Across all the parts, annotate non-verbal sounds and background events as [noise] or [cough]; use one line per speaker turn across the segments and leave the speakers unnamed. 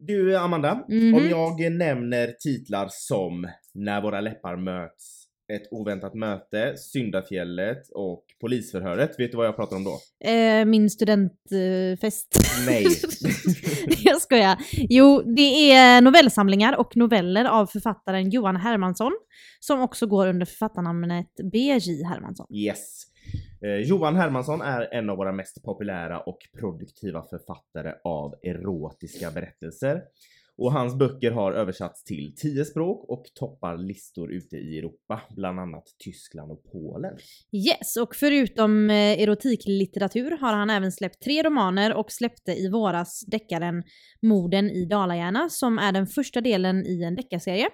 Du Amanda,
Mhm.
om jag nämner titlar som När våra läppar möts, Ett oväntat möte, Syndafjället och Polisförhöret, vet du vad jag pratar om då?
Eh, min studentfest.
Nej. [laughs]
jag skojar. Jo, det är novellsamlingar och noveller av författaren Johan Hermansson, som också går under författarnamnet B.J. Hermansson.
Yes. Eh, Johan Hermansson är en av våra mest populära och produktiva författare av erotiska berättelser. Och hans böcker har översatts till 10 språk och toppar listor ute i Europa, bland annat Tyskland och Polen.
Yes, och förutom eh, erotiklitteratur har han även släppt tre romaner och släppte i våras deckaren Morden i Dalahjärna som är den första delen i en deckarserie.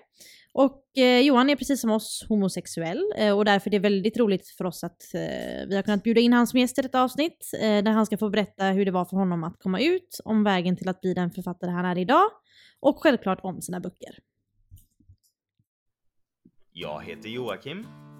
Och eh, Johan är precis som oss homosexuell eh, och därför är det väldigt roligt för oss att eh, vi har kunnat bjuda in honom som gäst i detta avsnitt eh, där han ska få berätta hur det var för honom att komma ut, om vägen till att bli den författare han är idag och självklart om sina böcker.
Jag heter Joakim,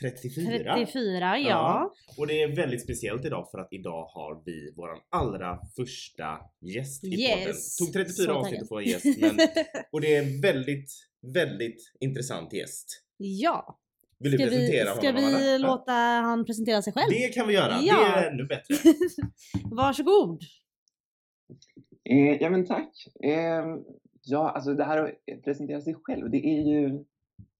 34.
34, ja.
Och det är väldigt speciellt idag för att idag har vi våran allra första gäst i
Yes.
podden. Tog 34
Så
avsnitt att få en gäst men, [laughs] och det är en väldigt, väldigt intressant gäst.
ja.
Vill du
Ska vi,
presentera
ska
honom?
vi
Amanda? Ja.
låta han presentera sig själv?
Det kan vi göra,
Ja.
det är ännu bättre. [laughs]
Varsågod.
Eh, ja men tack. Eh, ja, alltså det här att presentera sig själv, det är ju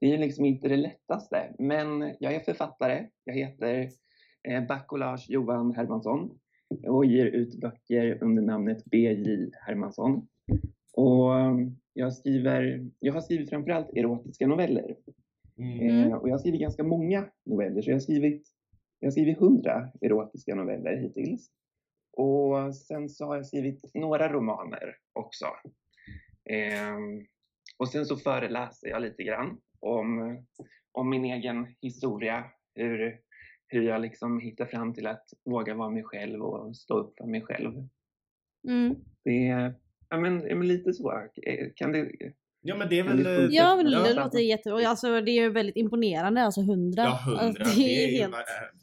det är liksom inte det lättaste. Men jag är författare. Jag heter eh, Baccolage Johan Hermansson och ger ut böcker under namnet B.J. Hermansson. Och eh, jag skriver, jag har skrivit framförallt erotiska noveller.
Mm.
Eh, och jag har skrivit ganska många noveller, så jag har skrivit, jag har skrivit hundra erotiska noveller hittills. Och sen så har jag skrivit några romaner också. Ehm, och sen så föreläser jag lite grann om, om min egen historia, hur, hur jag liksom hittar fram till att våga vara mig själv och stå upp för mig själv.
Mm.
Det är ja, men, lite så. Eh, Kan det,
Ja men det är väl...
det
eh.
Ja, men
Ja.
det låter jättebra. Alltså, det är ju väldigt imponerande, alltså 100.
Ja, hundra.
Alltså, det är helt...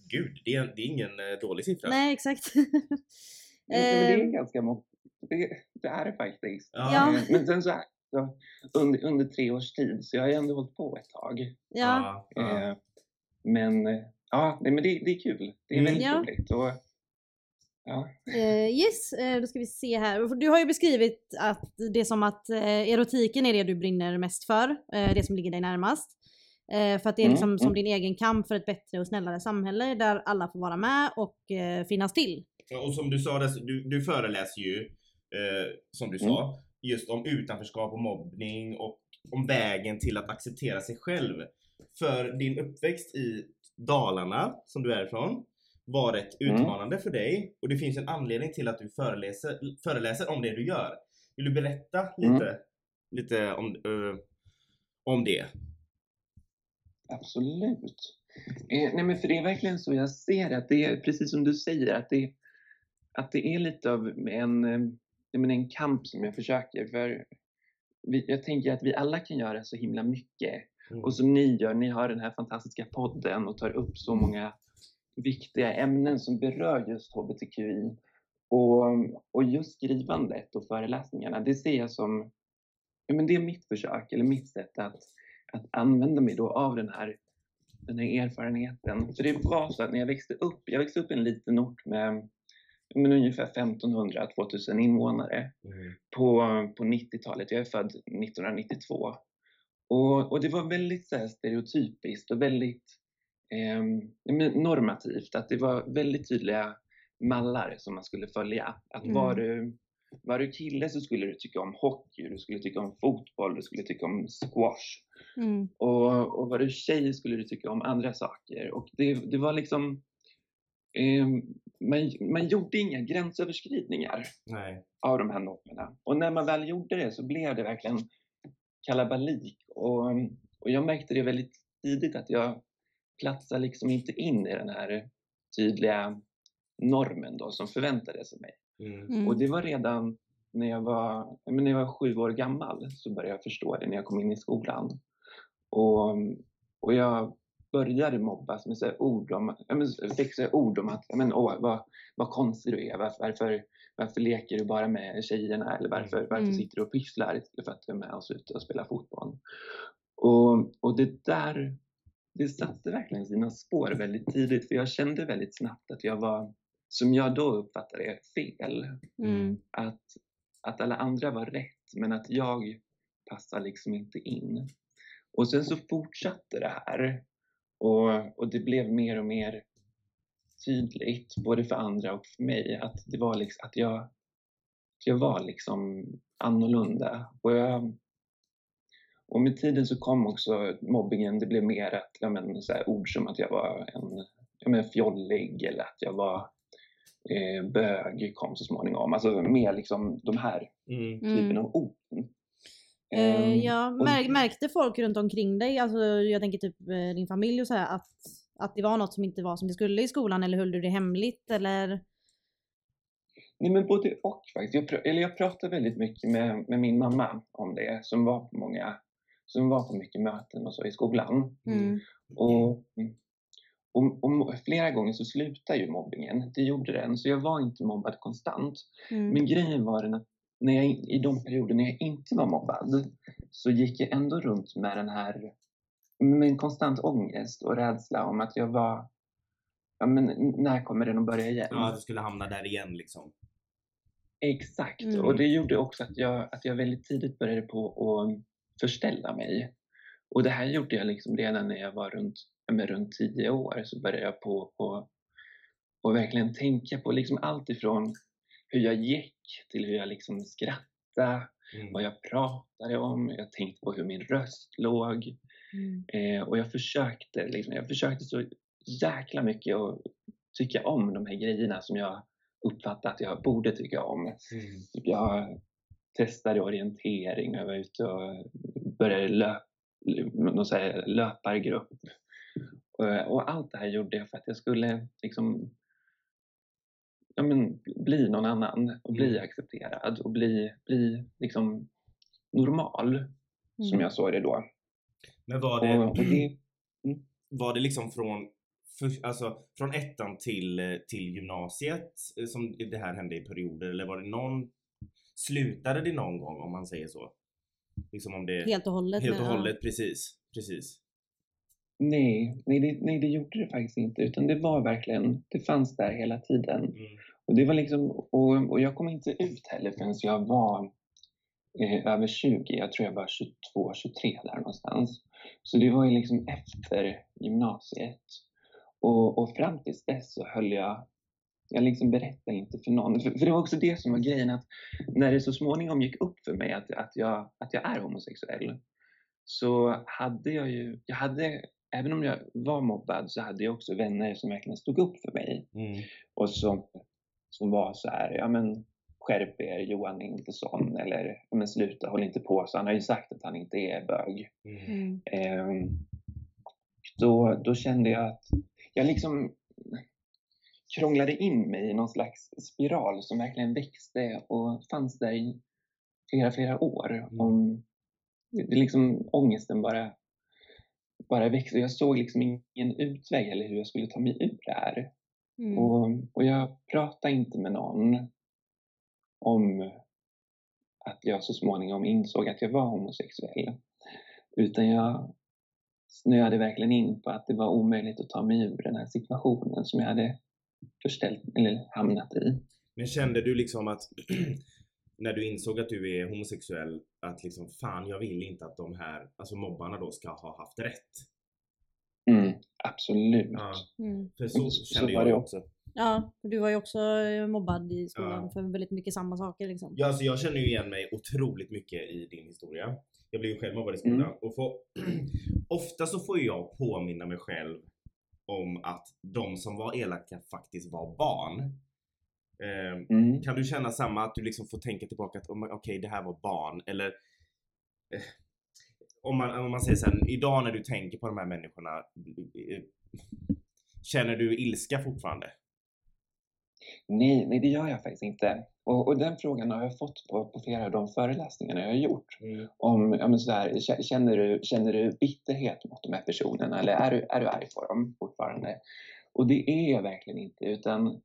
Gud, det är, det är ingen eh, dålig siffra.
Nej, exakt. [laughs]
Men det är
Ehm,
ganska många. Det, det är det faktiskt.
Ja.
Eh, Men sen så så under, under tre års tid, så jag har ju ändå hållit på ett tag.
ja.
ja.
Eh, Men eh, ja, nej, men det, det är kul. Det är
Mm.
väldigt
Ja.
roligt. Och, ja.
Eh, yes, eh, då ska vi se här. Du har ju beskrivit att det är som att eh, erotiken är det du brinner mest för, det som ligger dig närmast. För att det är
Mm,
liksom som
mm.
din egen kamp för ett bättre och snällare samhälle där alla får vara med och eh, finnas till.
Ja, Och som du sa, du, du föreläser ju, eh, som du sa, just om utanförskap och mobbning och om vägen till att acceptera sig själv. För din uppväxt i Dalarna, som du är ifrån, var rätt
Mm.
utmanande för dig och det finns en anledning till att du föreläser, föreläser om det du gör. Vill du berätta lite, lite om, eh, om det?
Absolut. Eh, nej men för det är verkligen så jag ser det, att det är precis som du säger, att det, att det är lite av en, menar, en kamp som jag försöker. För vi, jag tänker att vi alla kan göra så himla mycket.
Mm.
Och som ni gör, ni har den här fantastiska podden och tar upp så många viktiga ämnen som berör just HBTQI. Och, och just skrivandet och föreläsningarna, det ser jag som, ja men det är mitt försök, eller mitt sätt att, att använda mig då av den här, den här erfarenheten. För det var så att när jag växte upp, jag växte upp i en liten ort med, med ungefär 1500-2000 invånare
Mm.
på, på 90-talet. Jag är född 1992. Och, och det var väldigt så här, stereotypiskt och väldigt eh, men normativt. Att det var väldigt tydliga mallar som man skulle följa. Att
Mm.
var, du, var du kille så skulle du tycka om hockey, du skulle tycka om fotboll, du skulle tycka om squash.
Mm.
Och, och var du tjej skulle du tycka om andra saker. Och det, det var liksom... Eh, man, man gjorde inga gränsöverskridningar
Nej.
av de här normerna. Och när man väl gjorde det så blev det verkligen kalabalik. Och, och jag märkte det väldigt tidigt att jag platsar liksom inte in i den här tydliga normen då som förväntades av mig.
Mm.
Mm.
Och det var redan när jag var, när jag var sju år gammal så började jag förstå det när jag kom in i skolan. Och, och jag började mobbas med så ord om, fick så ord om att men, åh, vad, vad konstig du är, varför, varför, varför leker du bara med tjejerna eller varför, varför
Mm.
sitter du och pysslar istället för att du är med oss ute och spelar fotboll. Och, och det där, det satte verkligen sina spår väldigt tidigt för jag kände väldigt snabbt att jag var, som jag då uppfattade det, fel
Mm.
att, att alla andra var rätt men att jag passar liksom inte in. Och sen så fortsatte det här och, och det blev mer och mer tydligt både för andra och för mig att det var liksom att jag, jag var liksom annorlunda. Och, jag, och med tiden så kom också mobbingen, det blev mer att, ja, men, så här, ord som att jag var en ja, men, fjollig eller att jag var eh, bög kom så småningom. Alltså mer liksom de här
Mm.
typen
Mm.
av ord. Ehm,
ja, mär, märkte folk runt omkring dig, alltså jag tänker typ eh, din familj och så här, att, att det var något som inte var som det skulle i skolan eller höll du det hemligt eller?
Nej men både och faktiskt. Jag, pr- eller jag pratade väldigt mycket med, med min mamma om det som var på många som var på mycket möten och så i skolan.
Mm.
Och, och, och flera gånger så slutade ju mobbingen. Det gjorde den. Så jag var inte mobbad konstant.
Mm.
Men grejen var den att när jag, i de perioder när jag inte var mobbad så gick jag ändå runt med den här med en konstant ångest och rädsla om att jag var ja, men när kommer den att börja igen?
Ja, att du skulle hamna där igen liksom.
Exakt,
Mm.
och det gjorde också att jag, att jag väldigt tidigt började på att förställa mig. Och det här gjorde jag liksom redan när jag var runt, ja, men runt tio år så började jag på, på och verkligen tänka på liksom allt ifrån hur jag gick till hur jag liksom skrattade,
Mm.
vad jag pratade om, jag tänkte på hur min röst låg.
Mm.
Eh, och jag försökte, liksom, jag försökte så jäkla mycket att tycka om de här grejerna som jag uppfattade att jag borde tycka om.
Mm.
Typ Jag testade orientering, jag var ute och började löp, någon så här löpargrupp. Och, och allt det här gjorde jag för att jag skulle liksom ja, men, bli någon annan och bli
Mm.
accepterad och bli, bli liksom normal, som
Mm.
jag såg det då.
Men var det,
Och, och det [clears throat]
var det liksom från, för, alltså, från ettan till, till gymnasiet eh, som det här hände i perioder eller var det någon, slutade det någon gång om man säger så? Liksom om det,
Helt och hållet.
helt och
ja.
hållet, precis, precis.
Nej, nej det, nej, det gjorde det faktiskt inte. Utan det var verkligen, det fanns där hela tiden.
Mm.
Och, det var liksom, och, och jag kom inte ut heller förrän jag var eh, över 20. Jag tror jag var 22, 23 där någonstans. Så det var ju liksom efter gymnasiet. Och, och fram tills dess så höll jag, jag liksom berättade inte för någon. För, för det var också det som var grejen att när det så småningom gick upp för mig att, att, jag, att jag är homosexuell så hade jag ju, jag hade, även om jag var mobbad så hade jag också vänner som verkligen stod upp för mig
Mm.
och som, som var så här, ja men skärp er, Johan är inte sån eller ja, men sluta, håll inte på så. Han har ju sagt att han inte är bög.
Mm.
Ehm, då, då kände jag att jag liksom krånglade in mig i någon slags spiral som verkligen växte och fanns där i flera, flera år.
Mm.
Om, det liksom, ångesten bara, bara växte. Jag såg liksom ingen utväg eller hur jag skulle ta mig ur det här.
Mm.
Och, och jag pratade inte med någon om att jag så småningom insåg att jag var homosexuell. Utan jag snöade verkligen in på att det var omöjligt att ta mig ur den här situationen som jag hade förställt, eller hamnat i.
Men kände du liksom att [clears throat] när du insåg att du är homosexuell att liksom fan jag vill inte att de här, alltså mobbarna då ska ha haft rätt?
Mm, absolut.
Ja.
Mm.
För så
Så
kände
var
jag
det
också.
Ja, för du var ju också eh, mobbad i skolan
Ja.
för väldigt mycket samma saker liksom.
Ja, alltså jag känner ju igen mig otroligt mycket i din historia. Jag blev ju själv mobbad i skolan
Mm.
och får, [clears throat] ofta så får jag påminna mig själv om att de som var elaka faktiskt var barn. Eh,
Mm.
kan du känna samma att du liksom får tänka tillbaka att okej det här var barn eller eh, om, man, om man säger så här, idag när du tänker på de här människorna eh, Känner du ilska fortfarande?
Nej, nej det gör jag faktiskt inte. Och, och den frågan har jag fått på, på flera av de föreläsningarna jag har gjort.
Mm.
Om, ja, men så här, kä- känner, du, känner du bitterhet mot de här personerna eller är du, är du arg på dem fortfarande? Och det är jag verkligen inte utan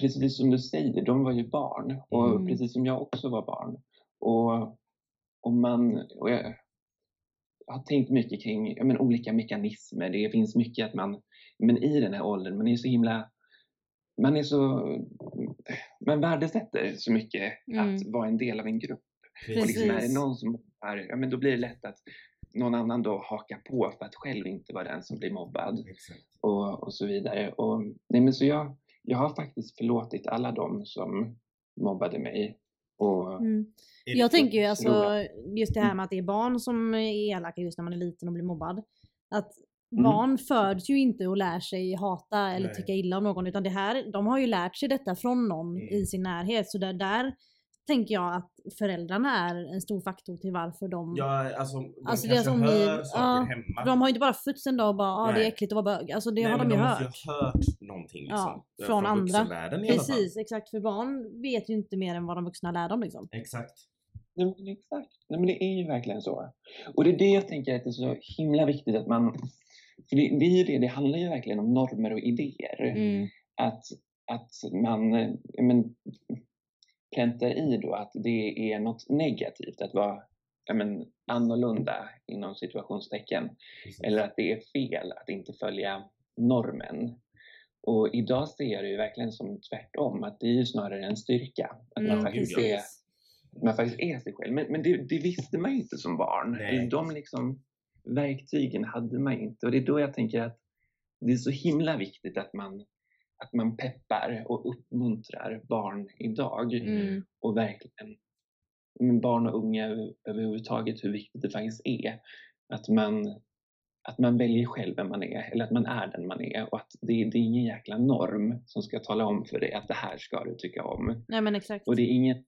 precis som du säger, de var ju barn och
Mm.
precis som jag också var barn. Och, och man, och jag har tänkt mycket kring ja, men, olika mekanismer. Det finns mycket att man, men i den här åldern, man är så himla man är så, man värdesätter så mycket
Mm.
att vara en del av en grupp. Och
Precis.
liksom är det någon som mobbar, ja men då blir det lätt att någon annan då hakar på för att själv inte vara den som blir mobbad
Exakt.
och, och så vidare. Och, nej men så jag, jag har faktiskt förlåtit alla de som mobbade mig. Och,
Mm. Jag tänker ju alltså just det här med att det är barn som är elaka just när man är liten och blir mobbad. Att
Mm.
barn föds ju inte och lär sig hata eller
Nej.
tycka illa om någon utan det här, de har ju lärt sig detta från någon
Mm.
i sin närhet. Så där, där tänker jag att föräldrarna är en stor faktor till varför de
Ja, alltså de
Alltså, det
kanske
som
hör saker
ja,
hemma.
de har ju inte bara fötts en dag och bara ah, det är äckligt att vara bög. Alltså det
Nej,
har de ju
måste
hört.
ju ha hört någonting liksom.
Ja, från andra. Precis, exakt. För barn vet ju inte mer än vad de vuxna lär dem liksom.
Exakt.
Nej, men exakt. Nej, men det är ju verkligen så. Och det är det jag tänker att det är så himla viktigt att man... För det, det är ju det, det handlar ju verkligen om normer och idéer.
Mm.
Att, att man eh, men, präntar i då att det är något negativt att vara ja, men, annorlunda inom situationstecken.
Precis.
Eller att det är fel att inte följa normen. Och idag ser jag det ju verkligen som tvärtom, att det är ju snarare en styrka. Att man,
Mm,
faktiskt
gud,
är, man faktiskt är sig själv. Men, men det, det visste man ju inte som barn.
Nej.
De liksom, verktygen hade man inte. Och det är då jag tänker att det är så himla viktigt att man, att man peppar och uppmuntrar barn idag.
Mm.
Och verkligen barn och unga över- överhuvudtaget, hur viktigt det faktiskt är. Att man, att man väljer själv vem man är, eller att man är den man är. Och att det, det är ingen jäkla norm som ska tala om för dig att det här ska du tycka om.
Nej men exakt.
Och det är inget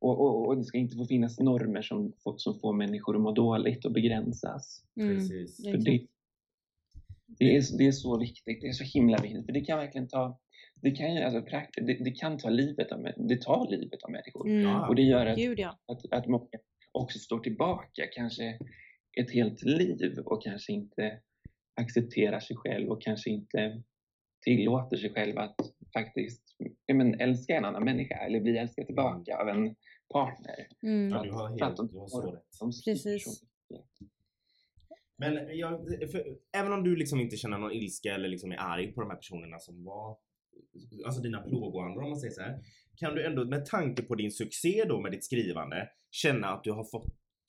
och, och, och det ska inte få finnas normer som, får- som får människor att må dåligt och begränsas.
Mm.
Precis.
För det, det, är, det är så viktigt, det är så himla viktigt. För det kan verkligen ta, det kan, ju, alltså, prakt- det, det kan ta livet av, det tar livet av människor.
Mm.
Och det gör att,
Gud ja.
att, att många också står tillbaka kanske ett helt liv och kanske inte accepterar sig själv och kanske inte tillåter sig själv att faktiskt men, älska en annan människa eller bli älskad tillbaka av en partner.
Mm.
Ja, du har
För att
helt,
de-
du har så rätt.
Precis.
Men jag, för, även om du liksom inte känner någon ilska eller liksom är arg på de här personerna som var Alltså dina plågoandar om man säger så här. Kan du ändå med tanke på din succé då med ditt skrivande känna att du har fått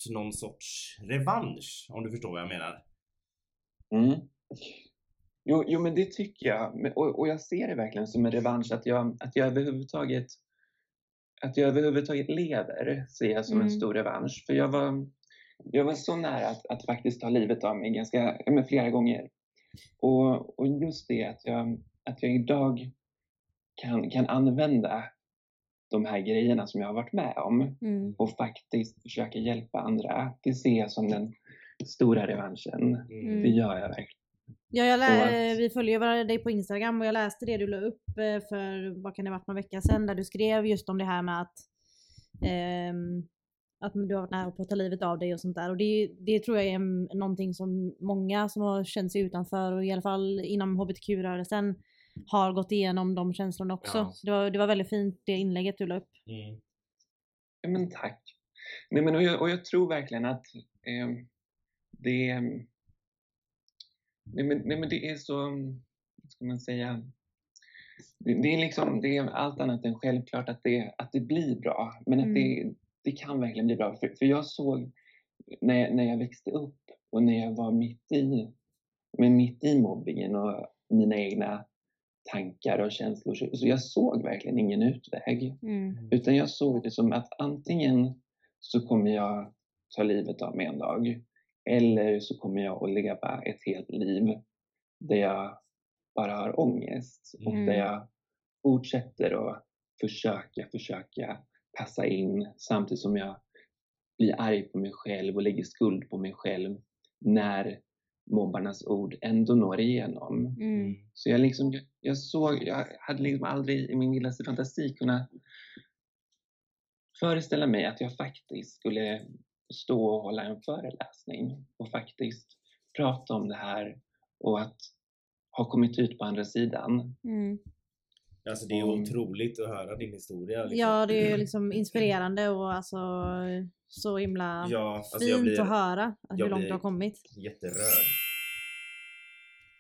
någon sorts revansch? Om du förstår vad jag menar?
Mm. Jo, jo, men det tycker jag. Och, och jag ser det verkligen som en revansch att jag, att jag överhuvudtaget att jag överhuvudtaget lever ser jag som en
Mm.
stor revansch. För jag var, jag var så nära att, att faktiskt ta livet av mig ganska, men flera gånger. Och, och just det att jag, att jag idag kan, kan använda de här grejerna som jag har varit med om
Mm.
och faktiskt försöka hjälpa andra. Det ser jag som den stora revanschen.
Mm.
Det gör jag verkligen.
Ja, jag lä- eh,
att-
vi följer dig på Instagram och jag läste det du la upp eh, för, vad kan det varit, några vecka sedan där du skrev just om det här med att ehm, att du har varit nära på att ta livet av dig och sånt där. Och det, det tror jag är någonting som många som har känt sig utanför och i alla fall inom hbtq-rörelsen har gått igenom de känslorna också.
Ja.
Det, var, det var väldigt fint det inlägget du la upp.
Mm.
Ja, men tack. Nej, men, och, jag, och jag tror verkligen att eh, det, nej, men, nej, men det är så, vad ska man säga, det, det är liksom det är allt annat än självklart att det, att det blir bra. Men att
Mm.
det, det kan verkligen bli bra. För, för jag såg när, jag- när jag växte upp och när jag var mitt i, men mitt i mobbingen och mina egna tankar och känslor. Så, jag såg verkligen ingen utväg.
Mm.
Utan jag såg det som att antingen så kommer jag ta livet av mig en dag. Eller så kommer jag att leva ett helt liv där jag bara har ångest. Och
Mm.
där jag fortsätter att försöka, försöka passa in samtidigt som jag blir arg på mig själv och lägger skuld på mig själv när mobbarnas ord ändå når igenom.
Mm.
Så jag, liksom, jag- jag såg, jag hade liksom aldrig i min vildaste fantasi kunnat föreställa mig att jag faktiskt skulle stå och hålla en föreläsning och faktiskt prata om det här och att ha kommit ut på andra sidan.
Mm.
Alltså det är
Mm.
otroligt att höra din historia. Liksom.
Ja, det är ju [laughs] liksom inspirerande och alltså så himla
Ja, alltså
fint
jag blir
att höra hur
jag
långt du har kommit.
jätterörd.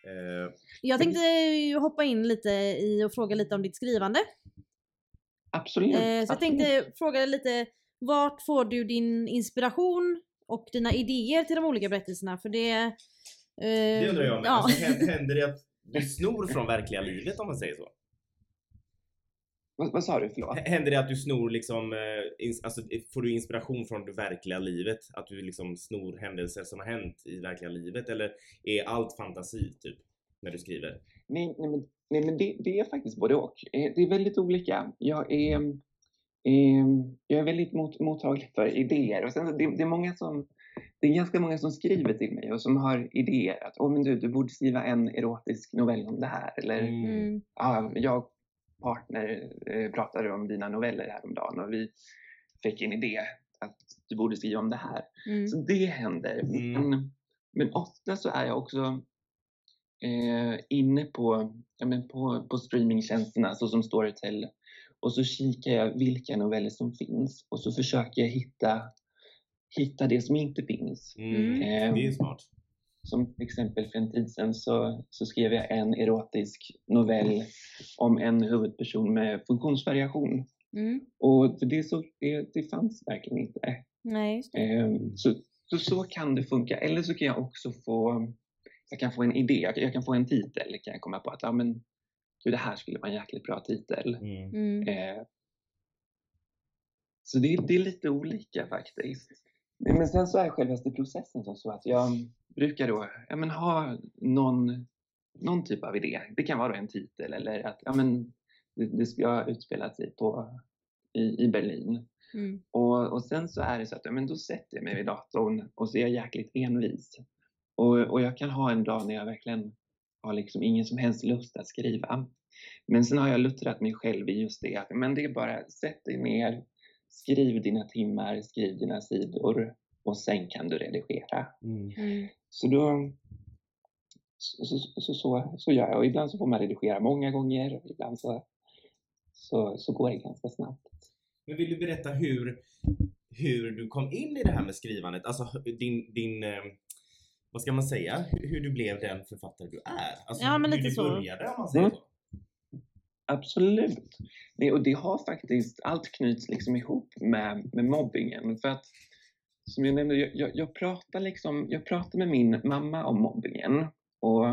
Eh,
Jag tänkte hoppa in lite i och fråga lite om ditt skrivande.
Absolut.
Eh, så jag
absolut.
tänkte fråga dig lite, vart får du din inspiration och dina idéer till de olika berättelserna? För det... eh,
det undrar jag med.
Ja.
Alltså, hän- händer det att du snor från verkliga livet om man säger så?
Vad, vad sa du? Förlåt?
Händer det att du snor liksom, eh, alltså får du inspiration från det verkliga livet? Att du liksom snor händelser som har hänt i verkliga livet? Eller är allt fantasi typ? När du skriver?
Nej, nej, men, nej, men det, det är faktiskt både och. Eh, Det är väldigt olika. Jag är, eh, jag är väldigt mot, mottaglig för idéer. Och sen, det, det, är många som, det är ganska många som skriver till mig och som har idéer. Att oh, men du, du borde skriva en erotisk novell om det här. Eller
Mm.
ah, jag partner eh, pratade om dina noveller häromdagen och vi fick en idé att du borde skriva om det här.
Mm.
Så det händer.
Mm.
Men, men ofta så är jag också eh, inne på, ja, men på, på streamingtjänsterna såsom Storytel och så kikar jag vilka noveller som finns och så försöker jag hitta, hitta det som inte finns.
Mm.
Mm.
Det är smart.
Som till exempel för en tid sedan så, så skrev jag en erotisk novell om en huvudperson med funktionsvariation.
Mm.
Och det, så, det, det fanns verkligen inte.
Nej, just det.
Ehm, Så, så, så kan det funka. Eller så kan jag också få, jag kan få en idé, jag kan, jag kan få en titel, kan jag komma på att ja, men, du, det här skulle vara en jäkligt bra titel.
Mm.
Eh, så det, är- det är lite olika faktiskt. Men sen så är självaste processen som så att jag brukar då ja, men, ha någon, någon typ av idé. Det kan vara då en titel eller att ja, men, det, det ska utspela sig på, i, i Berlin.
Mm.
Och, och sen så är det så att ja, men då sätter jag mig vid datorn och så är jag jäkligt envis. Och, och jag kan ha en dag när jag verkligen har liksom ingen som helst lust att skriva. Men sen har jag luttrat mig själv i just det att men det är bara sätt dig ner, skriv dina timmar, skriv dina sidor och sen kan du redigera.
Mm.
Så då så, så, så, så, så gör jag och ibland så får man redigera många gånger och ibland så, så, så går det ganska snabbt.
Men vill du berätta hur, hur du kom in i det här med skrivandet? Alltså din, din eh, vad ska man säga? Hur, hur du blev den författare du är? Alltså
Ja, men
hur
lite
du
så.
började om man säger
Mm.
så.
Absolut. Nej, och det har faktiskt, allt knyts liksom ihop med, med mobbingen. För att, som jag nämnde, jag, jag, jag, pratar liksom, jag pratar med min mamma om mobbingen och,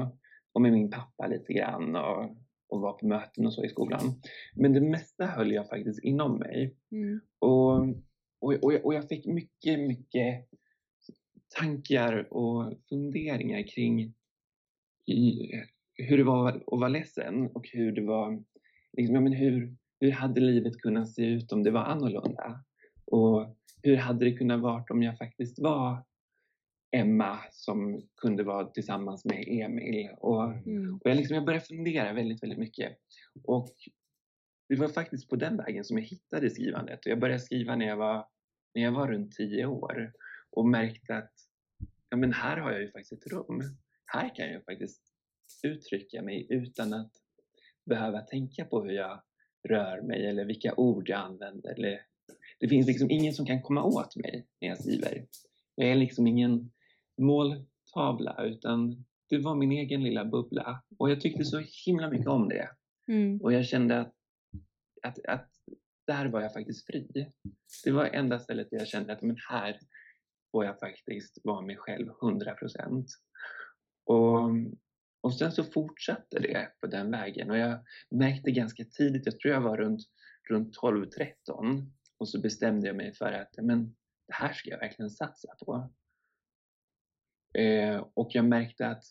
och med min pappa lite grann och, och var på möten och så i skolan. Men det mesta höll jag faktiskt inom mig.
Mm.
Och, och, och, jag, och jag fick mycket, mycket tankar och funderingar kring i, hur det var att vara ledsen och hur det var, liksom, ja, men hur, hur hade livet kunnat se ut om det var annorlunda? Och hur hade det kunnat vara om jag faktiskt var Emma som kunde vara tillsammans med Emil? Och,
Mm.
och jag, liksom, jag började fundera väldigt, väldigt mycket. Och det var faktiskt på den vägen som jag hittade skrivandet. Och jag började skriva när jag var, när jag var runt tio år och märkte att ja, men här har jag ju faktiskt ett rum. Här kan jag faktiskt uttrycka mig utan att behöva tänka på hur jag rör mig eller vilka ord jag använder. Eller, det finns liksom ingen som kan komma åt mig när jag skriver. Jag är liksom ingen måltavla utan det var min egen lilla bubbla. Och jag tyckte så himla mycket om det.
Mm.
Och jag kände att, att, att där var jag faktiskt fri. Det var enda stället där jag kände att men här får jag faktiskt vara mig själv 100 procent. Och, och sen så fortsatte det på den vägen och jag märkte ganska tidigt, jag tror jag var runt, runt 12-13 och så bestämde jag mig för att men, det här ska jag verkligen satsa på. Eh, och jag märkte att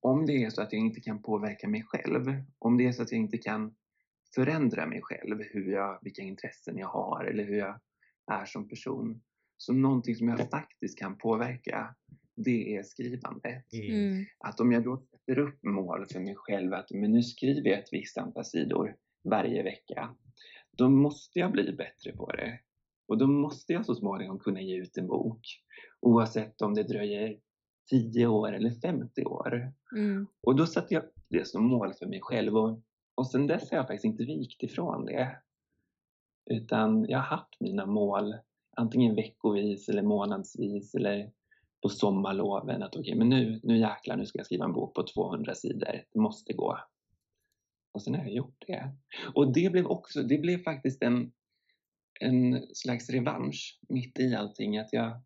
om det är så att jag inte kan påverka mig själv, om det är så att jag inte kan förändra mig själv, hur jag, vilka intressen jag har eller hur jag är som person, så någonting som jag faktiskt kan påverka, det är skrivandet.
Mm.
Att om jag då sätter upp mål för mig själv att men nu skriver jag ett visst antal sidor varje vecka, då måste jag bli bättre på det. Och då måste jag så småningom kunna ge ut en bok, oavsett om det dröjer 10 år eller 50 år.
Mm.
Och då satte jag det som mål för mig själv och, och sen dess har jag faktiskt inte vikt ifrån det. Utan jag har haft mina mål antingen veckovis eller månadsvis eller på sommarloven att okej, men nu, nu jäklar, nu ska jag skriva en bok på 200 sidor. Det måste gå. Och sen har jag gjort det. Och det blev också, det blev faktiskt en, en slags revansch mitt i allting. Att jag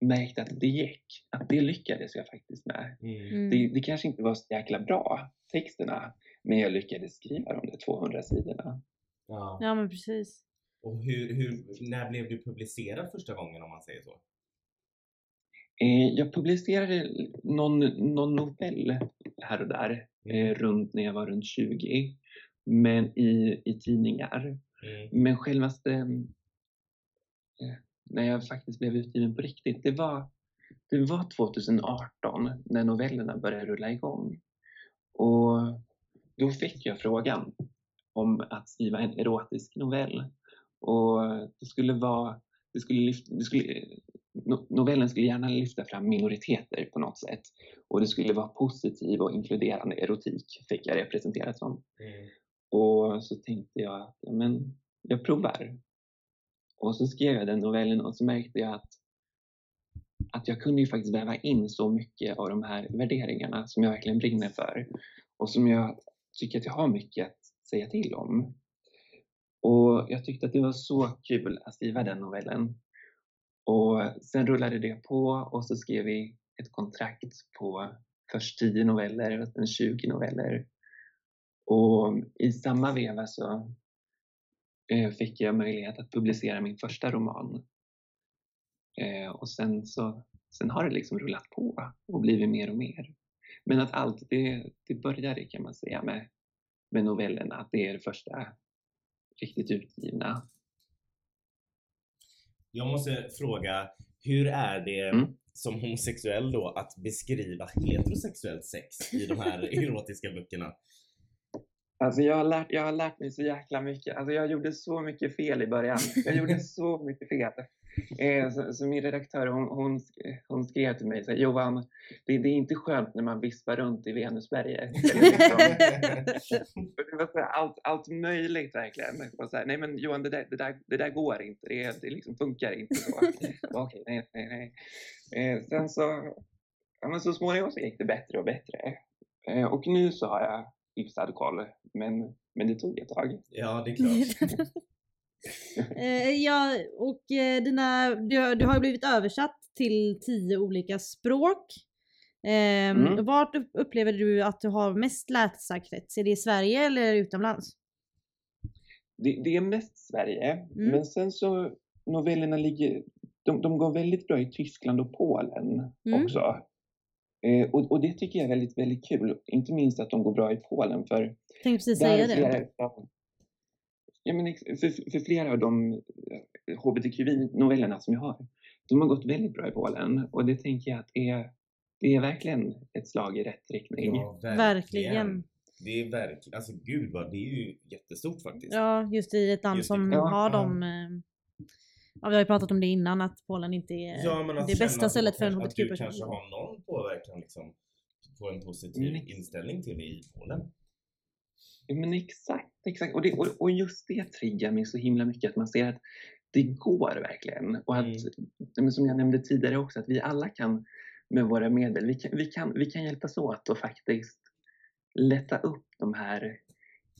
märkte att det gick. Att det lyckades jag faktiskt med.
Mm.
Mm.
Det, det kanske inte var så jäkla bra, texterna, men jag lyckades skriva de där 200 sidorna.
Ja.
Ja men precis.
Och hur, hur, när blev du publicerad första gången om man säger så?
Eh, jag publicerade någon, någon novell här och där,
Mm.
eh, runt när jag var runt 20, men i, i tidningar.
Mm.
Men självaste, eh, när jag faktiskt blev utgiven på riktigt, det var, det var 2018 när novellerna började rulla igång. Och då fick jag frågan om att skriva en erotisk novell. Och det skulle vara, det skulle det skulle, novellen skulle gärna lyfta fram minoriteter på något sätt. Och det skulle vara positiv och inkluderande erotik, fick jag det presenterat som.
Mm.
Och så tänkte jag att ja, men, jag provar. Och så skrev jag den novellen och så märkte jag att, att jag kunde ju faktiskt väva in så mycket av de här värderingarna som jag verkligen brinner för och som jag tycker att jag har mycket att säga till om. Och jag tyckte att det var så kul att skriva den novellen. Och sen rullade det på och så skrev vi ett kontrakt på först 10 noveller och sen 20 noveller. Och i samma veva så eh, fick jag möjlighet att publicera min första roman. Eh, och sen så sen har det liksom rullat på och blivit mer och mer. Men att allt, det, det började kan man säga med, med novellerna, att det är det första riktigt utgivna.
Jag måste fråga, hur är det
Mm.
som homosexuell då att beskriva heterosexuellt sex i de här [laughs] erotiska böckerna?
Alltså jag har, lärt, jag har lärt mig så jäkla mycket. Alltså jag gjorde så mycket fel i början. Jag gjorde [laughs] så mycket fel. [laughs] Eh, så, så min redaktör hon, hon, hon skrev till mig så här, Johan, det, det är inte skönt när man vispar runt i Venusberget. Liksom, [laughs] det var så här, allt, allt möjligt verkligen. Och så här, nej men Johan, det där, det där, det där går inte. Det, det liksom funkar inte så. [laughs] Okej, nej, nej, nej. Eh, sen så, ja, men så småningom så gick det bättre och bättre. Eh, och nu så har jag hyfsad koll, men, men det tog ett tag.
Ja, det är klart.
Eh, ja, och eh, dina, du, du har blivit översatt till tio olika språk. Ehm,
Mm.
Vart upp- upplever du att du har mest läsarkrets? Är det i Sverige eller utomlands?
Det, det är mest Sverige,
Mm.
men sen så novellerna ligger, de, de går väldigt bra i Tyskland och Polen
Mm.
också. Eh, och, och det tycker jag är väldigt, väldigt kul. Inte minst att de går bra i Polen för
Tänkte precis säga det.
flera, ja, men för, för flera av de eh, hbtqi-novellerna som jag har, de har gått väldigt bra i Polen och det tänker jag att är, det är verkligen ett slag i rätt riktning.
Ja,
Verkligen.
Det är verkligen, alltså gud vad, det är ju jättestort faktiskt.
Ja, just i ett land som
ja,
har
ja.
de... eh, Ja, vi har ju pratat om det innan att Polen inte är
Ja, men att
det bästa stället för en
kanske Att du
hbtq-person.
kanske har någon påverkan liksom på en positiv
Mm.
inställning till det i Polen.
Ja, men exakt, exakt. Och, det, och, och just det triggar mig så himla mycket, att man ser att det går verkligen. Och att,
Mm.
som jag nämnde tidigare också, att vi alla kan med våra medel, vi kan, vi kan, vi kan hjälpas åt och faktiskt lätta upp de här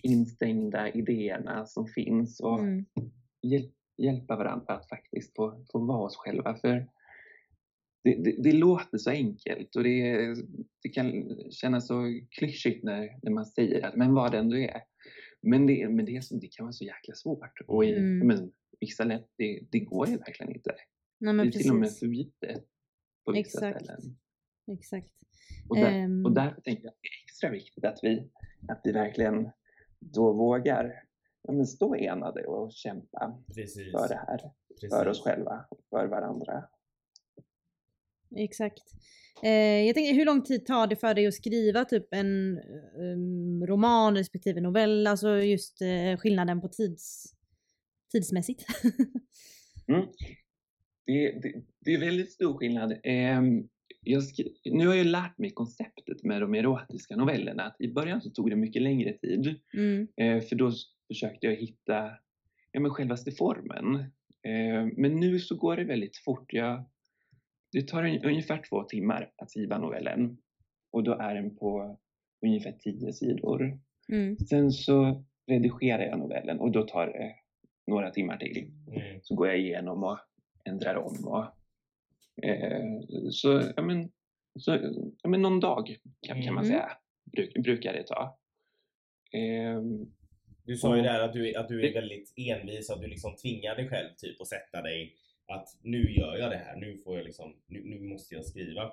instängda idéerna som finns och
Mm.
hjäl, hjälpa varandra att faktiskt få, få vara oss själva. För det, det, det låter så enkelt och det, det kan kännas så klyschigt när, när man säger att men var den du är. Men det, men det, är så- det kan vara så jäkla svårt. Och i
Mm.
men, vissa länder, det, det går ju verkligen inte.
Nej men
det är till och med
precis.
förbjudet på vissa
Exakt.
ställen.
Exakt.
Och, där,
Ehm.
och därför tänker jag att det är extra viktigt att vi, att vi verkligen då vågar ja, men stå enade och kämpa
Precis.
för det här.
Precis.
För oss själva och för varandra.
Exakt. Eh, jag tänker, hur lång tid tar det för dig att skriva typ en um, roman respektive novell? Alltså just eh, skillnaden på tids, tidsmässigt. [laughs]
mm. det, det, det, är väldigt stor skillnad. Eh, jag nu har jag lärt mig konceptet med de erotiska novellerna. Att I början så tog det mycket längre tid. Mm. Eh, för då försökte jag hitta ja, men självaste formen. Eh, men nu så går det väldigt fort. Jag, det tar en, ungefär två timmar att skriva novellen. Och då är den på ungefär tio sidor. Mm. Sen så redigerar jag novellen och då tar det några timmar till. Mm. Så går jag igenom och ändrar om. Och, eh, så, ja, men, så ja, men någon dag kan, kan man mm. säga bruk, brukar det ta.
Eh, du sa ju där att du, att du är väldigt envis, att du liksom tvingar dig själv typ att sätta dig att nu gör jag det här, nu får jag liksom, nu, nu måste jag skriva.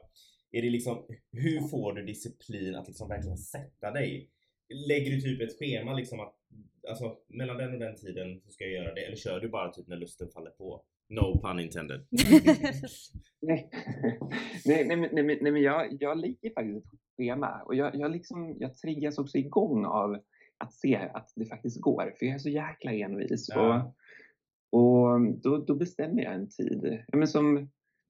Är det liksom, hur får du disciplin att liksom verkligen sätta dig? Lägger du typ ett schema liksom att alltså mellan den och den tiden så ska jag göra det eller kör du bara typ när lusten faller på? No pun intended. [laughs]
nej, nej, nej, nej, nej, men jag, jag lägger faktiskt ett schema och jag, jag, liksom, jag triggas också igång av att se att det faktiskt går för jag är så jäkla envis. Ja. Och, och mm, då, då bestämmer jag en tid. Ja, men som,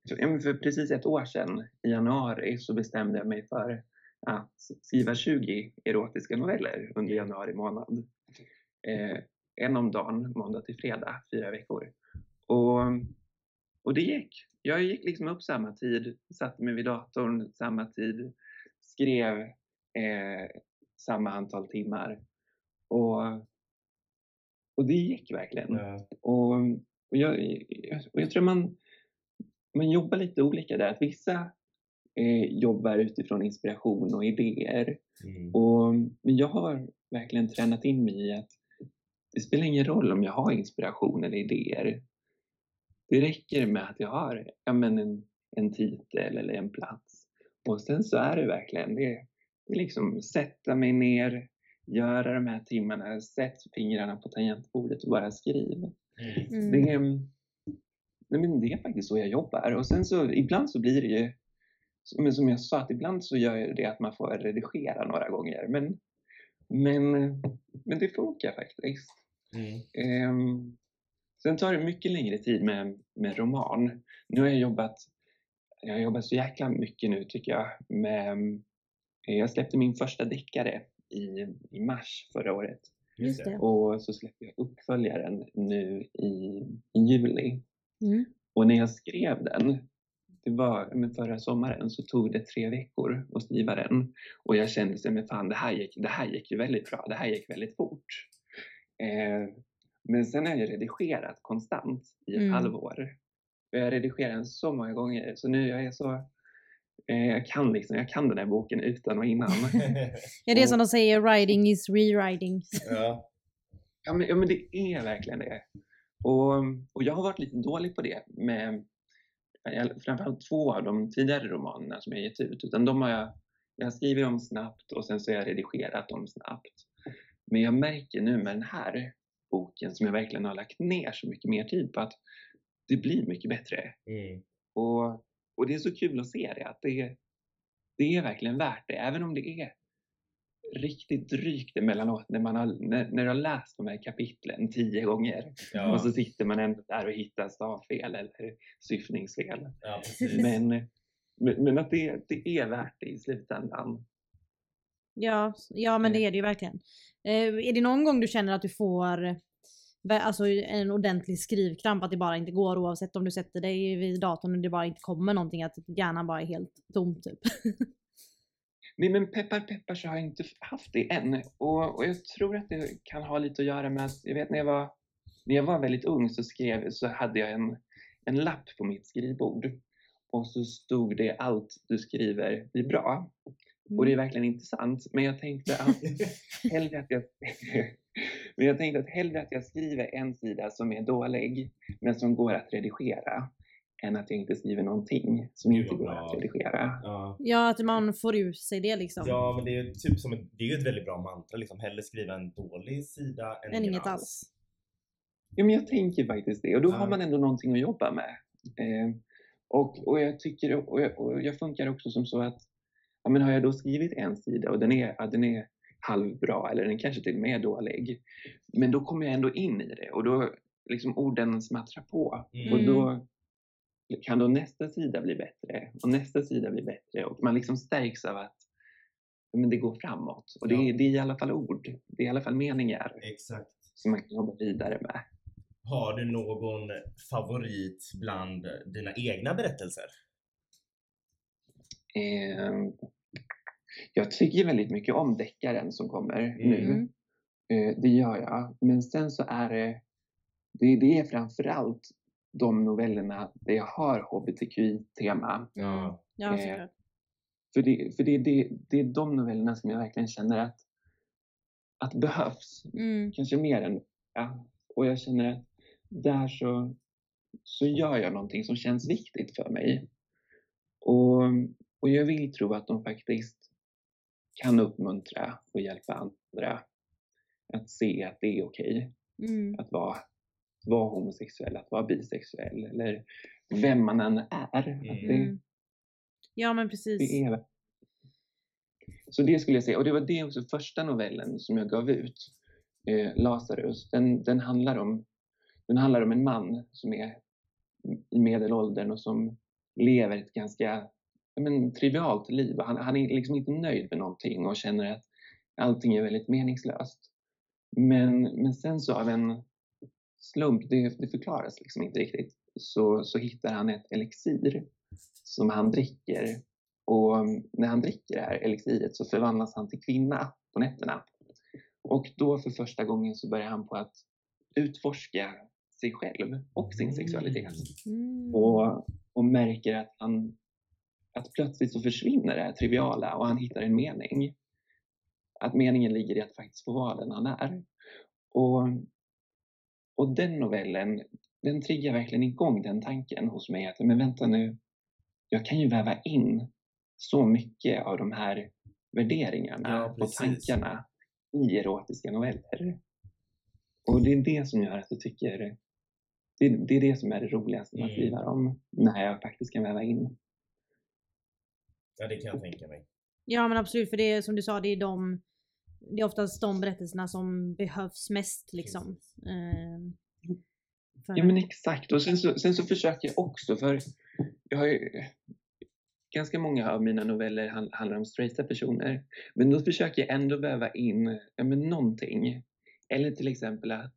för precis ett år sedan, i januari, så bestämde jag mig för att skriva 20 erotiska noveller under januari månad. Eh, en om dagen, måndag till fredag, fyra veckor. Och, mm, och det gick. Jag gick liksom upp samma tid, satte mig vid datorn samma tid, skrev eh, samma antal timmar. Och, och det gick verkligen. Ja. Och, och, jag, och jag tror man, man jobbar lite olika där. Att vissa eh, jobbar utifrån inspiration och idéer. Mm. Och, men jag har verkligen tränat in mig i att det spelar ingen roll om jag har inspiration eller idéer. Det räcker med att jag har ja, men en, en titel eller en plats. Och sen så är det verkligen det, det är liksom sätta mig ner, göra de här timmarna, sätt fingrarna på tangentbordet och bara skriv. Mm. Det, är, nej men det är faktiskt så jag jobbar. Och sen så ibland så blir det ju, som, som jag sa, att ibland så gör det att man får redigera några gånger. Men, men, men det funkar faktiskt. Mm. Um, sen tar det mycket längre tid med, med roman. Nu har jag jobbat jag har jobbat så jäkla mycket nu tycker jag. Med, jag släppte min första deckare i, i mars förra året. Och så släppte jag uppföljaren nu i, i juli. Mm. Och när jag skrev den, det var men förra sommaren, så tog det tre veckor att skriva den. Och jag kände sig, men fan det här gick, det här gick ju väldigt bra, det här gick väldigt fort. Eh, men sen har jag redigerat konstant i ett mm. halvår. Jag har redigerat den så många gånger så nu jag är så Eh, jag kan, liksom, jag kan den här boken utan och innan. [laughs]
ja, det är som de säger, writing is rewriting.
ja. Ja men, ja, men det är verkligen det. Och, och jag har varit lite dålig på det med framförallt två av de tidigare romanerna som jag gett ut. Utan de har jag, jag har skrivit dem snabbt och sen så har jag redigerat dem snabbt. Men jag märker nu med den här boken som jag verkligen har lagt ner så mycket mer tid på att det blir mycket bättre. Mm. Och och det är så kul att se det, att det, det är verkligen värt det, även om det är riktigt drygt emellanåt när, man har, när, när du har läst de här kapitlen tio gånger ja. och så sitter man ändå där och hittar stavfel eller syftningsfel. Ja, men, men, men, att det, det är värt det i slutändan.
Ja, ja men det är det ju verkligen. Eh, är det någon gång du känner att du får alltså en ordentlig skrivkramp, att det bara inte går oavsett om du sätter dig vid datorn och det bara inte kommer någonting, att hjärnan bara är helt tom typ. [laughs]
Nej men peppar peppar så har jag inte haft det än och, och jag tror att det kan ha lite att göra med att, jag vet när jag var, när jag var väldigt ung så skrev, så hade jag en, en lapp på mitt skrivbord och så stod det allt du skriver blir bra. Mm. Och det är mm. verkligen inte sant, men jag tänkte att [laughs] hellre att jag Men jag tänkte att hellre att jag skriver en sida som är dålig, men som går att redigera, än att jag inte skriver någonting som inte går att redigera.
Ja. ja, att man får ur sig det liksom.
Ja, men det är ju typ som ett, det är ett väldigt bra mantra liksom. Hellre skriva en dålig sida än, än inget alls. alls.
Ja, men jag tänker faktiskt det. Och då ja. har man ändå någonting att jobba med. Eh, Och, och jag tycker, och jag, och jag funkar också som så att, ja men har jag då skrivit en sida och den är, ja, den är halvbra eller den kanske till och med är dålig. Men då kommer jag ändå in i det och då liksom orden smattrar på.
Mm.
Och då kan då nästa sida bli bättre och nästa sida bli bättre och man liksom stärks av att men det går framåt. Och det, är,
Ja.
det är i alla fall ord, det är i alla fall meningar
Exakt.
som man kan jobba vidare med.
Har du någon favorit bland dina egna berättelser?
Eh, jag tycker väldigt mycket om deckaren som kommer
Mm.
nu. Eh, det gör jag. Men sen så är det, det, det är framförallt de novellerna där jag har hbtqi-tema.
Ja.
Ja,
Eh. För, det, för det, det, det är de novellerna som jag verkligen känner att, att behövs.
Mm.
Kanske mer än... Ja, och jag känner att där så, så gör jag någonting som känns viktigt för mig. Och, och jag vill tro att de faktiskt kan uppmuntra och hjälpa andra att se att det är okej
Mm.
att vara, vara homosexuell, att vara bisexuell eller vem man än är. Att det,
Mm. Ja men precis.
det är så det skulle jag säga. Och det var det också första novellen som jag gav ut. Eh, Lazarus. Den, den, handlar om, den handlar om en man som är i medelåldern och som lever ett ganska men, trivialt liv. Han, han är liksom inte nöjd med någonting och känner att allting är väldigt meningslöst. Men, men sen så av en slump, det, det förklaras liksom inte riktigt, så, så hittar han ett elixir som han dricker och um, när han dricker det här elixiret så förvandlas han till kvinna på nätterna. Och då för första gången så börjar han på att utforska sig själv och sin sexualitet.
Mm.
Och, och märker att han att plötsligt så försvinner det här triviala och han hittar en mening. Att meningen ligger i att faktiskt få vara den han är. Och, och den novellen, den triggar verkligen igång den tanken hos mig att men vänta nu, jag kan ju väva in så mycket av de här värderingarna
Ja,
och tankarna i erotiska noveller. Och det är det som gör att jag tycker det, det är det som är det roligaste med att
Mm.
skriva om, när jag faktiskt kan väva in.
Ja, det kan jag tänka mig.
Ja men absolut för det är som du sa det är de Det är oftast de berättelserna som behövs mest liksom. Ehm, för-
Ja men exakt. Och sen så, sen så försöker jag också, för jag har ju, ganska många av mina noveller hand, handlar om straighta personer. Men då försöker jag ändå väva in ja, men någonting. Eller till exempel att,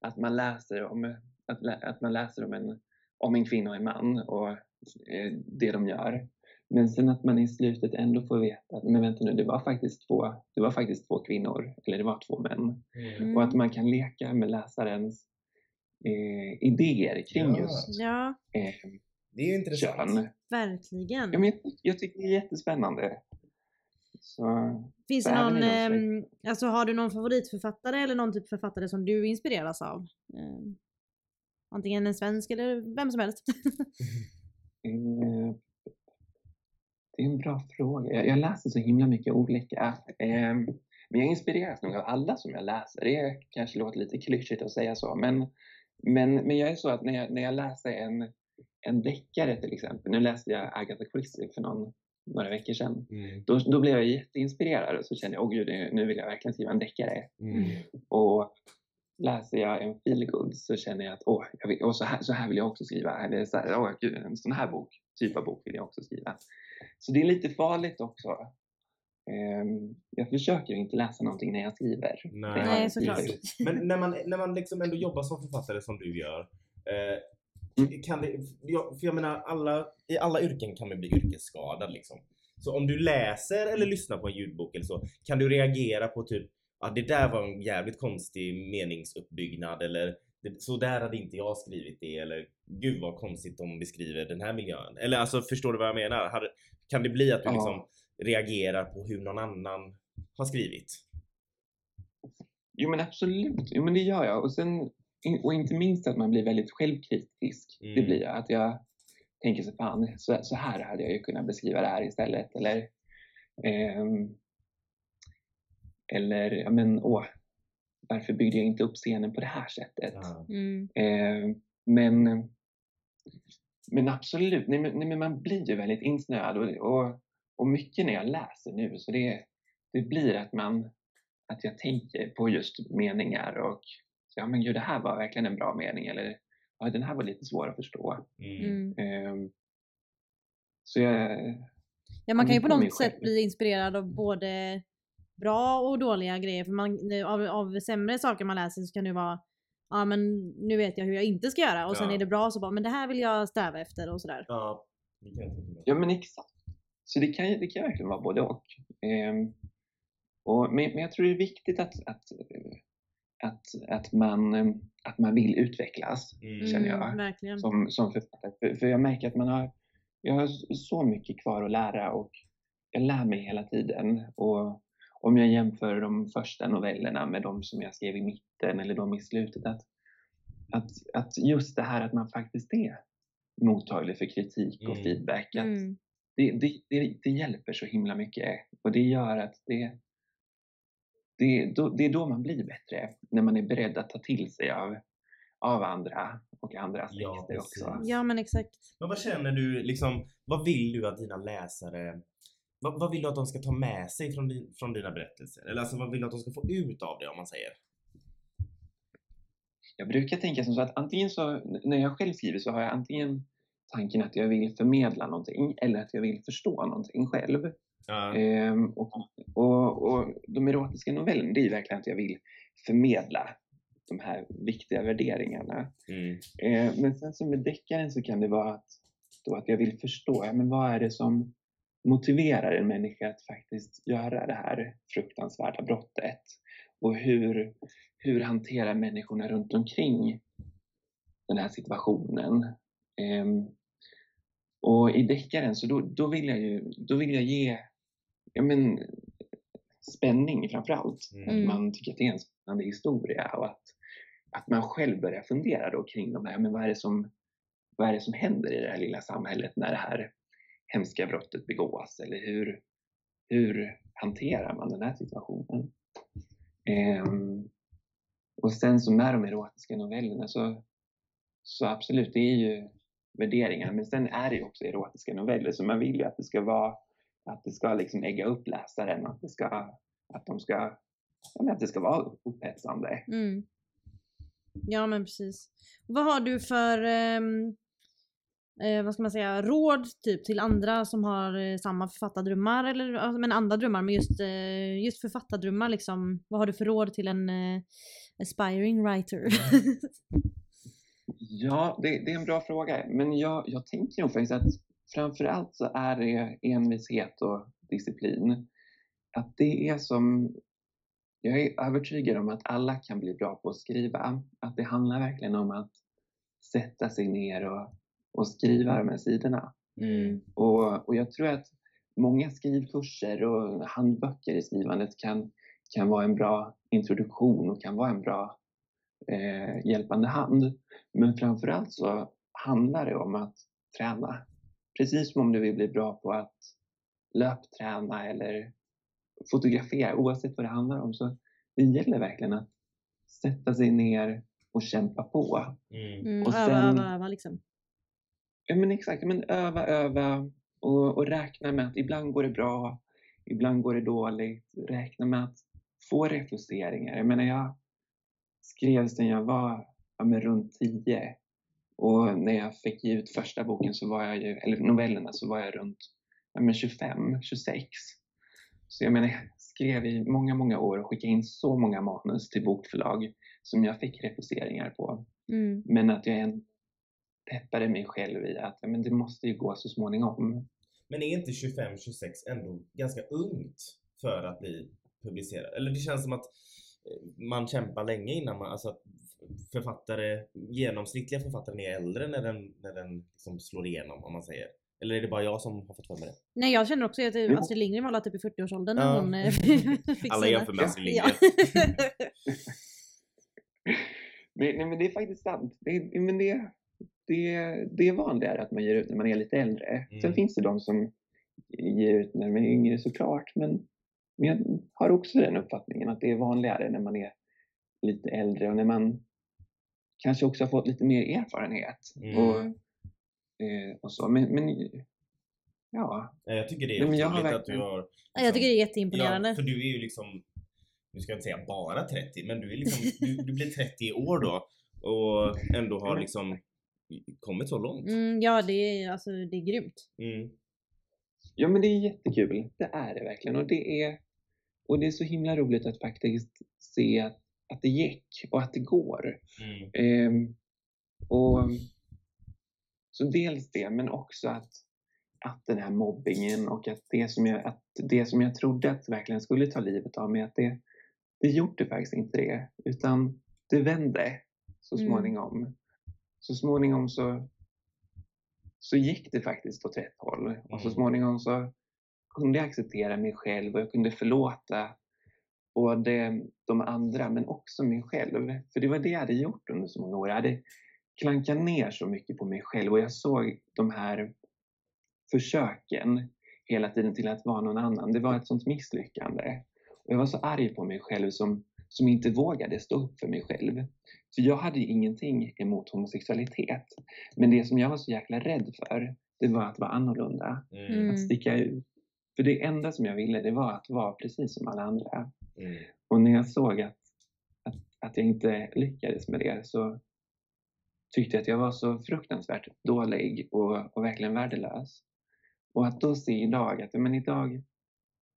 att man läser om att, att man läser om en, om en kvinna och en man och eh, det de gör. Men sen att man i slutet ändå får veta att men vänta nu, det var faktiskt två, det var faktiskt två kvinnor eller det var två män.
Mm.
Och att man kan leka med läsarens eh, idéer kring
Ja.
just
Ja,
eh,
Det är intressant.
kön.
verkligen.
Ja, men jag, jag tycker det är jättespännande. Så,
Finns det någon, ehm, alltså har du någon favoritförfattare eller någon typ författare som du inspireras av? Ehm, antingen en svensk eller vem som helst. [laughs]
det är en bra fråga. Jag, jag läser så himla mycket olika. Eh, men jag inspireras nog av alla som jag läser. Det kanske låter lite klyschigt att säga så. Men, men, men jag är så att när jag, när jag läser en, en deckare till exempel. Nu läste jag Agatha Christie för någon, några veckor sedan.
Mm.
Då, då blev jag jätteinspirerad och så kände jag, åh gud, nu vill jag verkligen skriva en deckare.
Mm.
Läser jag en feelgood så känner jag att åh, jag vill, åh, så, här, så här vill jag också skriva. Eller så här, åh, gud, en sån här bok, typ av bok vill jag också skriva. Så det är lite farligt också. Ehm, jag försöker inte läsa någonting när jag skriver.
Nej,
Nej, såklart.
Men när man, när man liksom ändå jobbar som författare som du gör. Eh,
Mm.
kan det, för jag menar, alla, i alla yrken kan man bli yrkesskadad liksom. Så om du läser eller lyssnar på en ljudbok eller så, kan du reagera på typ att ah, det där var en jävligt konstig meningsuppbyggnad eller det, så där hade inte jag skrivit det eller gud vad konstigt de beskriver den här miljön. Eller alltså förstår du vad jag menar? Kan det bli att du
Ja.
liksom reagerar på hur någon annan har skrivit?
Jo men absolut, jo men det gör jag. Och, sen, och inte minst att man blir väldigt självkritisk. Det
Mm.
blir jag. Att jag tänker så fan, så, så här hade jag ju kunnat beskriva det här istället. Eller, ehm, eller ja men åh, varför byggde jag inte upp scenen på det här sättet?
Ja.
Mm.
Eh, men, men absolut, nej, men, nej, men man blir ju väldigt insnöad och, och, och mycket när jag läser nu så det, det blir att man att jag tänker på just meningar och ja men gud det här var verkligen en bra mening eller ja, den här var lite svår att förstå.
Mm.
Ehm, så jag,
Ja, man kan ju på något sätt bli inspirerad av både bra och dåliga grejer. För man, av, av sämre saker man läser så kan det vara Ja men nu vet jag hur jag inte ska göra och sen
Ja.
är det bra så bara men det här vill jag sträva efter och sådär.
Ja.
Ja, men exakt. Så det kan, ju- det kan verkligen vara både och. Ehm, och men, men jag tror det är viktigt att, att, att, att, man, att man vill utvecklas
Mm.
känner jag.
verkligen.
som, som författare. För, för jag märker att man har, jag har så mycket kvar att lära och jag lär mig hela tiden. Och om jag jämför de första novellerna med de som jag skrev i mitten eller de i slutet, att, att, att just det här att man faktiskt är mottaglig för kritik och
Mm.
feedback, att
Mm.
det, det, det, det hjälper så himla mycket. Och det gör att det, det, då, det är då man blir bättre, när man är beredd att ta till sig av, av andra och andras
Ja,
texter
precis.
också.
Ja men exakt.
Men vad känner du, liksom, vad vill du att dina läsare, vad, vad vill du att de ska ta med sig från, din, från dina berättelser? Eller alltså vad vill du att de ska få ut av det om man säger?
Jag brukar tänka som så att antingen så, när jag själv skriver så har jag antingen tanken att jag vill förmedla någonting eller att jag vill förstå någonting själv.
Ja.
Ehm, och, och, och de erotiska novellerna, det är verkligen att jag vill förmedla de här viktiga värderingarna.
Mm.
Eh, men sen som med deckaren så kan det vara att, då att jag vill förstå, ja, men vad är det som motiverar en människa att faktiskt göra det här fruktansvärda brottet? Och hur, hur hanterar människorna runt omkring den här situationen? Ehm, och i deckaren så då, då, vill jag ju, då vill jag ge ja, men, spänning framför allt.
Mm.
Att man tycker att det är en spännande historia och att, att man själv börjar fundera då kring de här, men vad är, det som, vad är det som händer i det här lilla samhället när det här hemska brottet begås? Eller hur, hur hanterar man den här situationen? Ehm, och sen så med de erotiska novellerna så, så absolut, det är ju värderingar. Men sen är det ju också erotiska noveller så man vill ju att det ska vara att det ska liksom ägga upp läsaren, att, det ska, att de ska ja, men att det ska vara upphetsande.
Mm. Ja men precis. Vad har du för ehm, eh, vad ska man säga, råd typ till andra som har eh, samma författardrömmar eller alltså, men andra drömmar men just, eh, just författardrömmar liksom. Vad har du för råd till en eh, aspiring writer? [laughs]
Ja, det, det är en bra fråga. Men jag, jag tänker nog faktiskt att framför allt så är det envishet och disciplin. Att det är som... Jag är övertygad om att alla kan bli bra på att skriva. Att det handlar verkligen om att sätta sig ner och, och skriva de här sidorna.
Mm.
Och, och jag tror att många skrivkurser och handböcker i skrivandet kan, kan vara en bra introduktion och kan vara en bra eh, hjälpande hand. Men framförallt så handlar det om att träna. Precis som om du vill bli bra på att löpträna eller fotografera, oavsett vad det handlar om. Så det gäller verkligen att sätta sig ner och kämpa på.
Mm.
Mm,
Och
öva,
sen-
öva, öva liksom.
Ja men exakt, men öva, öva och, och räkna med att ibland går det bra, ibland går det dåligt. Räkna med att få refuseringar. Jag menar jag skrev sedan jag var ja, men runt 10 och när jag fick ge ut första boken så var jag ju, eller novellerna så var jag runt ja, men 25, 26. Så jag menar jag skrev i många, många år och skickade in så många manus till bokförlag som jag fick refuseringar på.
Mm.
Men att jag peppade mig själv i att ja, men det måste ju gå så småningom.
Men är inte 25-26 ändå ganska ungt för att bli publicerad? Eller det känns som att eh, man kämpar länge innan man, alltså att författare, genomsnittliga författaren är äldre när den, när den liksom slår igenom om man säger. Eller är det bara jag som har fått för mig det?
Nej jag känner också att. Astrid Lindgren var typ i 40-årsåldern när
Ja.
hon eh, [laughs] fick
Alla jämför med Astrid
Ja.
Lindgren. [laughs] [laughs]
Nej, nej men det är faktiskt sant. Det, men det, det, det är vanligare att man ger ut när man är lite äldre.
Mm.
Sen finns det de som ger ut när man är yngre såklart. Men, men jag har också den uppfattningen att det är vanligare när man är lite äldre och när man kanske också har fått lite mer erfarenhet.
Mm.
Och Eh, och så. Men, men ja,
Ja, Jag tycker det är
men jag har
att du
verkligen-
har...
Ja, Jag tycker det är jätteimponerande.
Ja, för du är ju liksom, nu ska jag inte säga bara 30, men du är liksom, du, du blir 30 i år då och ändå har liksom kommit så långt.
Mm, ja, det är, alltså, det är grymt.
Mm.
ja, men det är jättekul. Det är det verkligen. Och det är, och det är så himla roligt att faktiskt se att, att det gick och att det går.
Mm.
Ehm, och Så dels det, men också att, att den här mobbingen och att det, som jag, att det som jag trodde att verkligen skulle ta livet av mig, att det, det gjorde faktiskt inte det. Utan det vände så
Mm.
småningom. Så småningom så, så gick det faktiskt åt rätt håll. Och så
Mm.
småningom så kunde jag acceptera mig själv och jag kunde förlåta både de andra men också mig själv. För det var det jag hade gjort under så många år. Jag hade klankat ner så mycket på mig själv och jag såg de här försöken hela tiden till att vara någon annan. Det var ett sånt misslyckande. Och jag var så arg på mig själv som, som inte vågade stå upp för mig själv. För jag hade ingenting emot homosexualitet. Men det som jag var så jäkla rädd för, det var att vara annorlunda.
Mm.
Att sticka ut. För det enda som jag ville, det var att vara precis som alla andra.
Mm.
Och när jag såg att, att, att jag inte lyckades med det så tyckte jag att jag var så fruktansvärt dålig och, och verkligen värdelös. Och att då se idag att men idag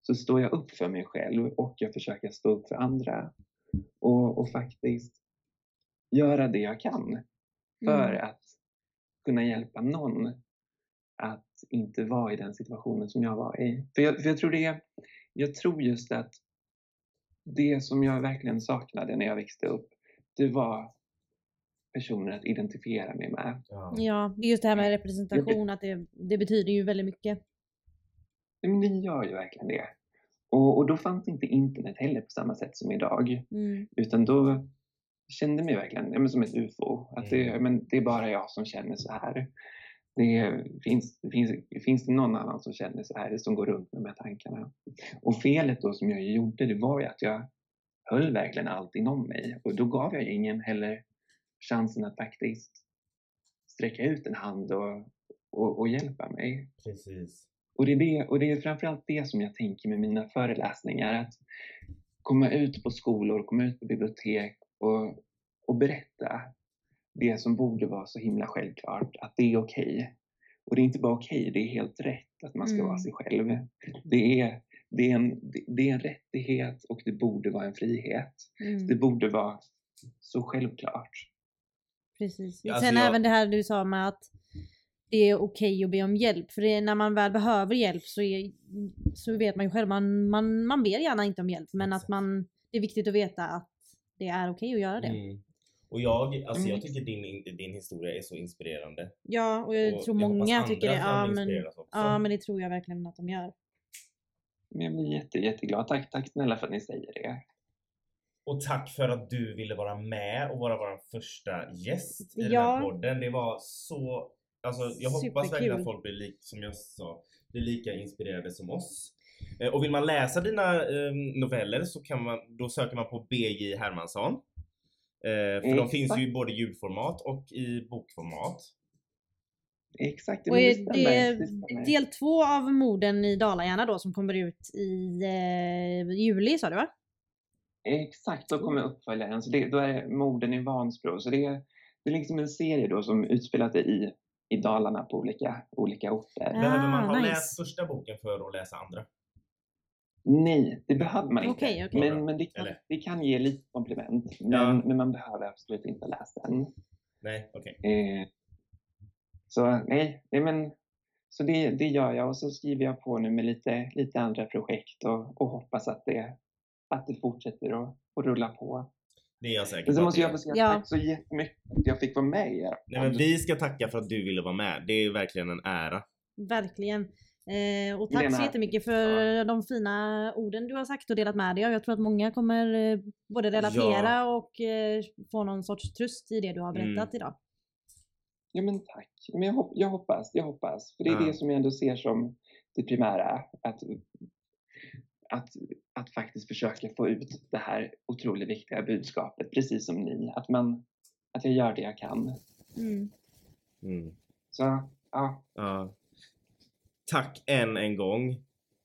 så står jag upp för mig själv och jag försöker stå upp för andra. Och, och faktiskt göra det jag kan för
Mm.
att kunna hjälpa någon att inte vara i den situationen som jag var i. För jag, för jag tror det jag tror just att det som jag verkligen saknade när jag växte upp, det var personer att identifiera mig med.
Ja.
Ja, det är just det här med representation, att det, det betyder ju väldigt mycket.
Men det gör ju verkligen det. Och, och då fanns inte internet heller på samma sätt som idag.
Mm.
Utan då kände jag mig verkligen ja, men som ett ufo. Att det,
Mm.
men det är bara jag som känner så här. Det finns, finns, finns det någon annan som känner så här, som går runt med de här tankarna? Och felet då som jag gjorde, det var ju att jag höll verkligen allt inom mig. Och då gav jag ingen heller chansen att faktiskt sträcka ut en hand och, och, och hjälpa mig.
Precis.
Och det, är det, och det är framförallt det som jag tänker med mina föreläsningar. Att komma ut på skolor, komma ut på bibliotek och, och berätta det som borde vara så himla självklart. Att det är okej. Och det är inte bara okej, det är helt rätt att man ska
Mm.
vara sig själv. Det är, det, är en, det- är en rättighet och det borde vara en frihet.
Mm.
Det borde vara så självklart.
Precis.
Ja, alltså
Sen
jag-
även det här du sa med att det är okej att be om hjälp. För det är när man väl behöver hjälp så, är, så vet man ju själv, man, man, man ber gärna inte om hjälp. Men att man, det är viktigt att veta att det är okej att göra det.
Mm. Och jag, alltså jag
Mm.
tycker din, din historia är så inspirerande.
Ja, och jag
Och
tror
jag
många tycker det. Ja men, ja, men det tror jag verkligen att de gör.
Men jag blir jätte, jätteglad. Tack, tack snälla för att ni säger det.
Och tack för att du ville vara med och vara vår första gäst i den
Ja.
här podden. Det var så... Alltså jag hoppas verkligen
Superkul.
att folk blir, lik, som jag sa, blir lika inspirerade som oss. Eh, Och vill man läsa dina eh, noveller så kan man, då söker man på BJ Hermansson. Eh, för de
Exakt.
finns ju i både ljudformat och i bokformat.
Exakt,
Och
men
är det
det
del två av morden i Dalahjärna då som kommer ut i eh, juli sa du va?
Exakt, då kommer uppföljaren. Så det, då är det morden i Vansbro. Så det är, det är liksom en serie då som utspelar sig i, i Dalarna på olika, olika orter.
Ja.
Behöver man ha
nice.
läst första boken för att läsa andra?
Nej, det behöver man inte.
Okej, okej.
Men, men det, kan,
Eller?
det kan ge lite komplement. Men,
Ja.
men man behöver absolut inte läsa den.
Nej, okej.
Eh, så nej, nej men så det, det gör jag och så skriver jag på nu med lite, lite andra projekt och, och hoppas att det, att det fortsätter att, att rulla på.
Det är jag säker
Men så
på.
måste jag få säga
Ja.
tack så jättemycket att jag fick vara med i er
Nej, men vi ska tacka för att du ville vara med. Det är verkligen en ära.
Verkligen. Eh, och tack
Lena.
så jättemycket för de fina orden du har sagt och delat med dig av. Jag tror att många kommer eh, både relatera
Ja.
och eh, få någon sorts tröst i det du har berättat
Mm.
idag.
Ja men tack. Men jag, hop- jag hoppas, jag hoppas. För det är
Ja.
det som jag ändå ser som det primära. Att, att, att faktiskt försöka få ut det här otroligt viktiga budskapet, precis som ni. Att, man, att jag gör det jag kan.
Mm.
Mm.
Så Ja,
Ja. Tack än en gång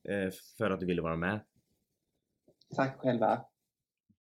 eh, för att du ville vara med.
tack själva.